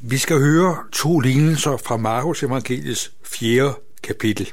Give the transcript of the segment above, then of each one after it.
Vi skal høre to lignelser fra Markus evangeliets 4. kapitel.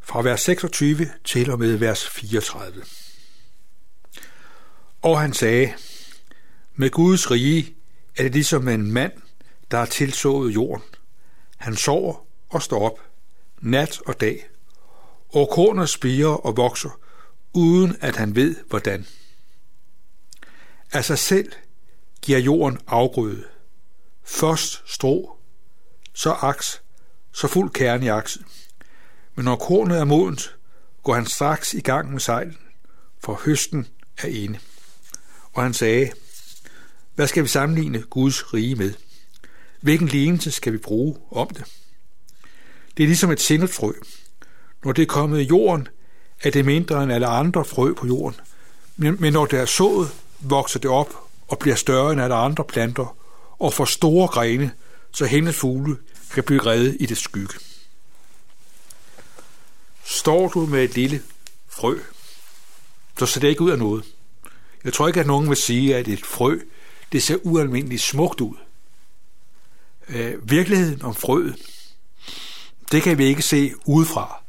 Fra vers 26 til og med vers 34. Og han sagde, med Guds rige er det ligesom en mand, der har tilsået jorden. Han sover og står op, nat og dag, og kornet spiger og vokser, uden at han ved hvordan. Af sig selv giver jorden afgrøde. Først strå, så aks, så fuld kerne i akset. Men når kornet er modent, går han straks i gang med sejlen, for høsten er inde. Og han sagde, hvad skal vi sammenligne Guds rige med? Hvilken lignelse skal vi bruge om det? Det er ligesom et sindet. Når det er kommet i jorden, er det mindre end alle andre frø på jorden. Men når det er sået, vokser det op og bliver større end alle andre planter og får store grene, så hendes fugle kan blive reddet i det skygge. Står du med et lille frø, så ser det ikke ud af noget. Jeg tror ikke, at nogen vil sige, at et frø det ser ualmindeligt smukt ud. Øh, virkeligheden om frøet, det kan vi ikke se udefra.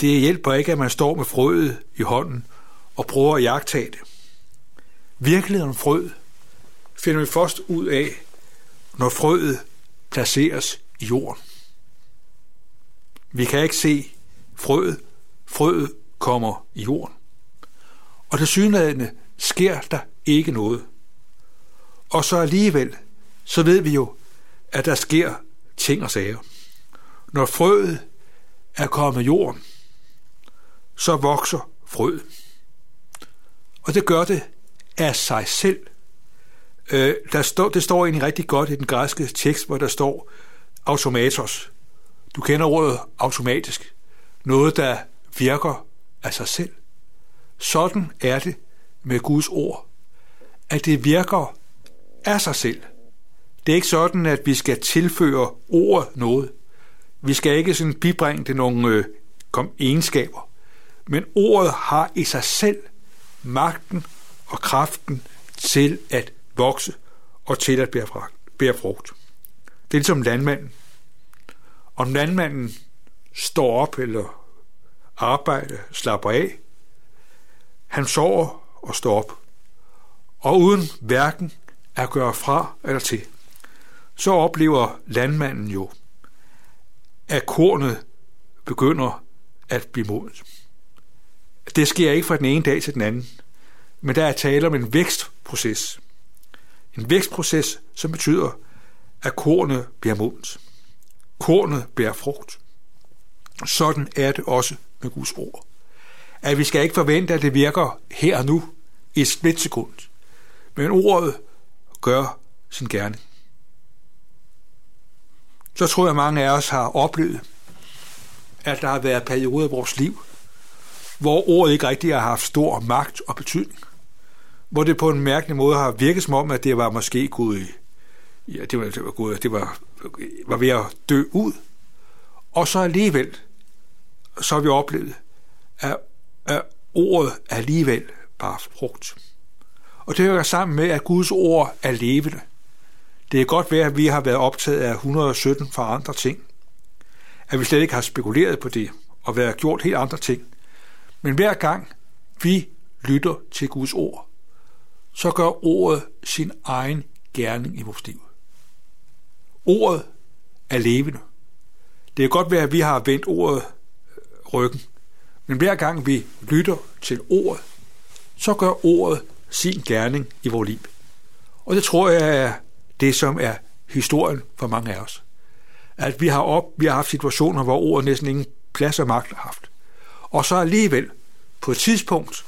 Det hjælper ikke, at man står med frøet i hånden og prøver at jagtage det. Virkeligheden om frø finder vi først ud af, når frøet placeres i jorden. Vi kan ikke se frøet. Frøet kommer i jorden. Og til synligheden sker der ikke noget. Og så alligevel, så ved vi jo, at der sker ting og sager. Når frøet er kommet i jorden, så vokser frøet. Og det gør det af sig selv. Øh, der står, det står egentlig rigtig godt i den græske tekst, hvor der står automatos. Du kender ordet automatisk. Noget, der virker af sig selv. Sådan er det med Guds ord. At det virker af sig selv. Det er ikke sådan, at vi skal tilføre ordet noget. Vi skal ikke sådan bibringe det nogle øh, kom egenskaber. Men ordet har i sig selv magten og kraften til at vokse og til at bære bære frugt. Det er ligesom landmanden. Om landmanden står op eller arbejder, slapper af, han sover og står op. Og uden hverken at gøre fra eller til, så oplever landmanden jo, at kornet begynder at blive modent. Det sker ikke fra den ene dag til den anden, men der er tale om en vækstproces. En vækstproces, som betyder, at kornet bliver modent. Kornet bærer frugt. Sådan er det også med Guds ord. At vi skal ikke forvente, at det virker her og nu i et splitsekund. Men ordet gør sin gerne. Så tror jeg, at mange af os har oplevet, at der har været perioder i vores liv, hvor ordet ikke rigtig har haft stor magt og betydning. Hvor det på en mærkelig måde har virket som om, at det var måske Gud, ja, det var, det var, Gud, det var, var ved at dø ud. Og så alligevel, så har vi oplevet, at, at ordet alligevel bare frugt. Og det hører sammen med, at Guds ord er levende. Det er godt være, at vi har været optaget af 117 for andre ting. At vi slet ikke har spekuleret på det og været gjort helt andre ting. Men hver gang vi lytter til Guds ord, så gør ordet sin egen gerning i vores liv. Ordet er levende. Det er godt være, at vi har vendt ordet øh, ryggen, men hver gang vi lytter til ordet, så gør ordet sin gerning i vores liv. Og det tror jeg er det, som er historien for mange af os. At vi har, op, vi har haft situationer, hvor ordet næsten ingen plads og magt har haft. Og så alligevel, på et tidspunkt,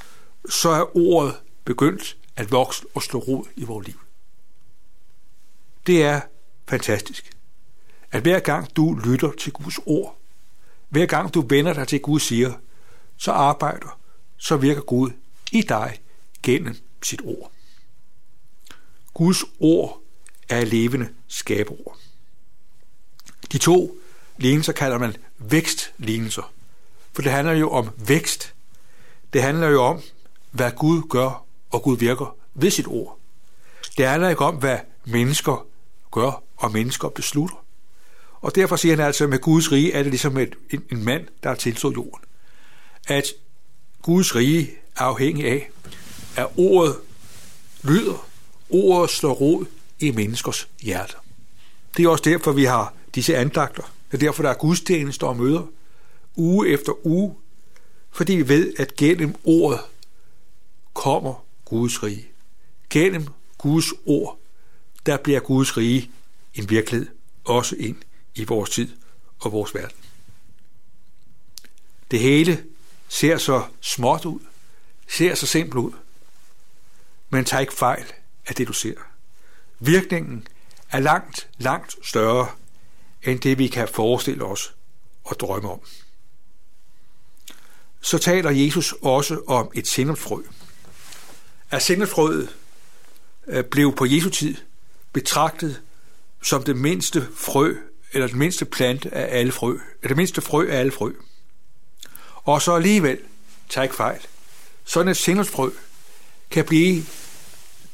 så er ordet begyndt at vokse og slå rod i vores liv. Det er fantastisk. At hver gang du lytter til Guds ord, hver gang du vender dig til Gud siger, så arbejder, så virker Gud i dig gennem sit ord. Guds ord er levende skaberord. De to lignelser kalder man vækstlignelser, for det handler jo om vækst. Det handler jo om, hvad Gud gør og Gud virker ved sit ord. Det handler ikke om, hvad mennesker gør, og mennesker beslutter. Og derfor siger han altså, at med Guds rige er det ligesom et, en, en mand, der har tilstået jorden. At Guds rige er afhængig af, at ordet lyder, ordet slår rod i menneskers hjerter. Det er også derfor, vi har disse andagter. Det er derfor, der er gudstjenester og møder uge efter uge, fordi vi ved, at gennem ordet kommer Guds rige. Gennem Guds ord, der bliver Guds rige en virkelighed, også ind i vores tid og vores verden. Det hele ser så småt ud, ser så simpelt ud, men tag ikke fejl af det, du ser. Virkningen er langt, langt større end det, vi kan forestille os og drømme om. Så taler Jesus også om et sennepsfrø. At sennepsfrøet øh, blev på Jesu tid betragtet som det mindste frø, eller det mindste plante af alle frø, eller det mindste frø af alle frø. Og så alligevel, tag ikke fejl, sådan et sennepsfrø kan blive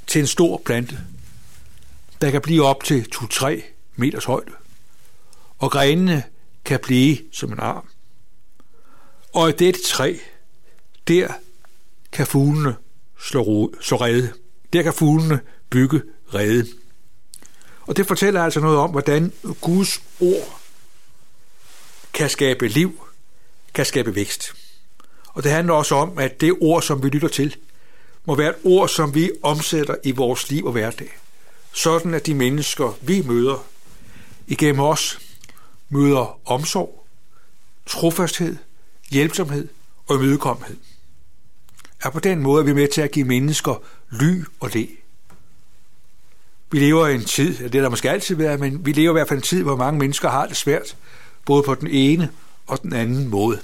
til en stor plante, der kan blive op til 2-3 meters højde, og grenene kan blive som en arm. Og i dette træ, der kan fuglene slå, rode, slå rede. Der kan fuglene bygge rede. Og det fortæller altså noget om, hvordan Guds ord kan skabe liv, kan skabe vækst. Og det handler også om, at det ord, som vi lytter til, må være et ord, som vi omsætter i vores liv og hverdag. Sådan at de mennesker, vi møder igennem os, møder omsorg, trofasthed, hjælpsomhed og imødekommenhed. Er på den måde er vi med til at give mennesker ly og le. Vi lever i en tid, det er der måske altid været, men vi lever i hvert fald en tid, hvor mange mennesker har det svært, både på den ene og den anden måde.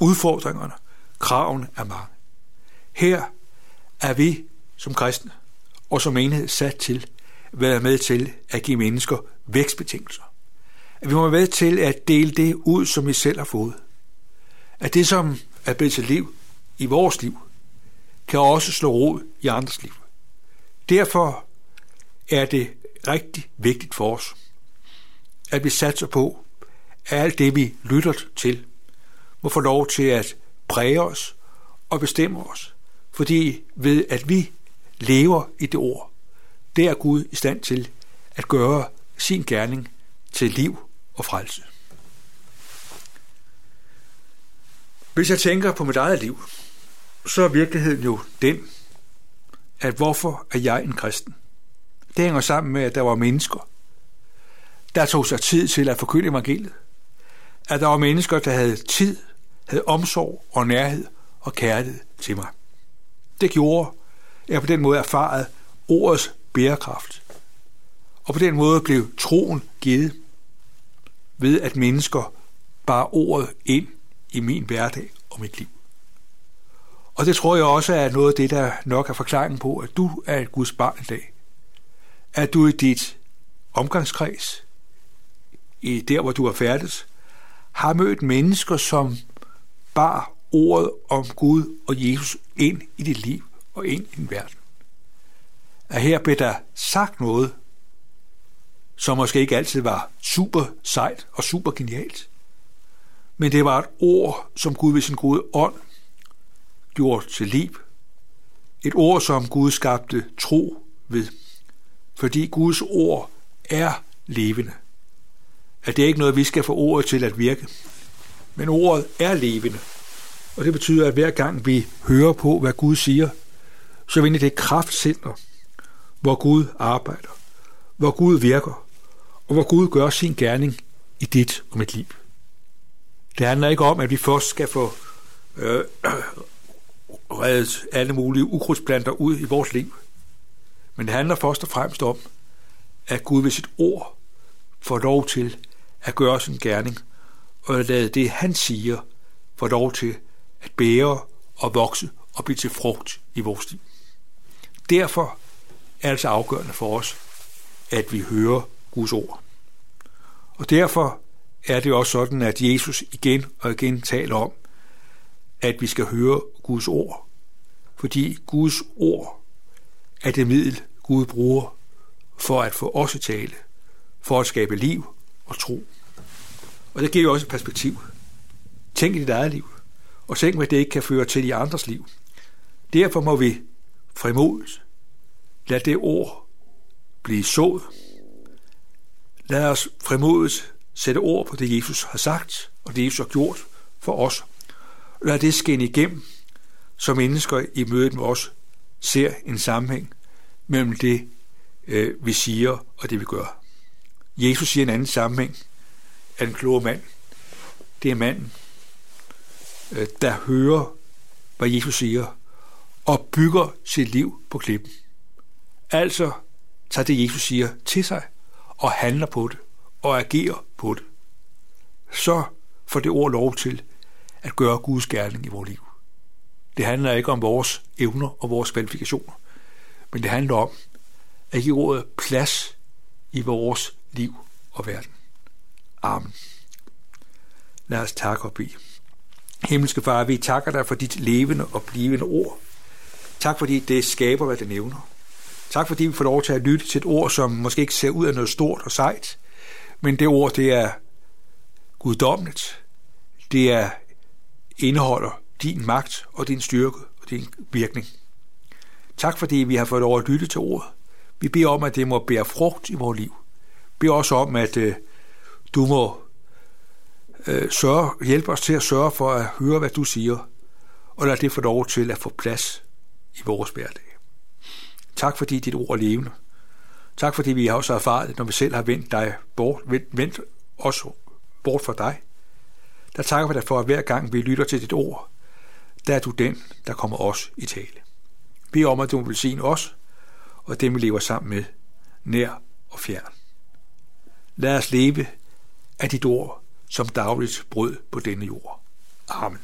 Udfordringerne, kravene er mange. Her er vi som kristne og som enhed sat til at være med til at give mennesker vækstbetingelser. At vi må være med til at dele det ud, som vi selv har fået. At det, som er blevet til liv i vores liv, kan også slå rod i andres liv. Derfor er det rigtig vigtigt for os, at vi satser på, at alt det, vi lytter til, må få lov til at præge os og bestemme os. Fordi ved at vi lever i det ord, det er Gud i stand til at gøre sin gerning til liv og frelse. Hvis jeg tænker på mit eget liv, så er virkeligheden jo den, at hvorfor er jeg en kristen? Det hænger sammen med, at der var mennesker, der tog sig tid til at forkynde evangeliet. At der var mennesker, der havde tid, havde omsorg og nærhed og kærlighed til mig. Det gjorde, at jeg på den måde erfarede ordets bærekraft. Og på den måde blev troen givet ved, at mennesker bar ordet ind i min hverdag og mit liv. Og det tror jeg også er noget af det, der nok er forklaringen på, at du er et Guds barn i dag. At du i dit omgangskreds, i der hvor du er færdes, har mødt mennesker, som bar ordet om Gud og Jesus ind i dit liv og ind i din verden. At her blev der sagt noget, som måske ikke altid var super sejt og super genialt, men det var et ord, som Gud ved sin gode ånd gjorde til liv. Et ord, som Gud skabte tro ved. Fordi Guds ord er levende. At det er ikke noget, vi skal få ordet til at virke. Men ordet er levende. Og det betyder, at hver gang vi hører på, hvad Gud siger, så er vi det kraftcenter, hvor Gud arbejder, hvor Gud virker, og hvor Gud gør sin gerning i dit og mit liv. Det handler ikke om, at vi først skal få øh, reddet alle mulige ukrudtsplanter ud i vores liv. Men det handler først og fremmest om, at Gud ved sit ord får lov til at gøre sin gerning, og lade det, han siger, få lov til at bære og vokse og blive til frugt i vores liv. Derfor er det så afgørende for os, at vi hører Guds ord. Og derfor er det også sådan, at Jesus igen og igen taler om, at vi skal høre Guds ord. Fordi Guds ord er det middel, Gud bruger for at få os at tale, for at skabe liv og tro. Og det giver jo også et perspektiv. Tænk i dit eget liv, og tænk, hvad det ikke kan føre til i andres liv. Derfor må vi frimodigt lade det ord blive sået. Lad os frimodigt sætte ord på det, Jesus har sagt, og det, Jesus har gjort for os. Lad det skinne igennem, så mennesker i mødet med os ser en sammenhæng mellem det, øh, vi siger, og det, vi gør. Jesus siger en anden sammenhæng af den kloge mand. Det er manden, øh, der hører, hvad Jesus siger, og bygger sit liv på klippen. Altså tager det, Jesus siger, til sig og handler på det og agerer på det. Så får det ord lov til at gøre Guds gerning i vores liv. Det handler ikke om vores evner og vores kvalifikationer, men det handler om at give ordet plads i vores liv og verden. Amen. Lad os takke og bede. Himmelske Far, vi takker dig for dit levende og blivende ord. Tak fordi det skaber, hvad det nævner. Tak fordi vi får lov til at lytte til et ord, som måske ikke ser ud af noget stort og sejt, men det ord, det er guddommeligt. Det er indeholder din magt og din styrke og din virkning. Tak fordi vi har fået lov at lytte til ordet. Vi beder om, at det må bære frugt i vores liv. Vi beder også om, at øh, du må øh, sørge, hjælpe os til at sørge for at høre, hvad du siger, og lad det få lov til at få plads i vores hverdag. Tak fordi dit ord er levende. Tak fordi vi også har erfaret, når vi selv har vendt, dig bort, vendt, vendt os bort fra dig. Der takker vi dig for, at hver gang vi lytter til dit ord, der er du den, der kommer os i tale. Vi om, at du vil sige os, og dem vi lever sammen med, nær og fjern. Lad os leve af dit ord som dagligt brød på denne jord. Amen.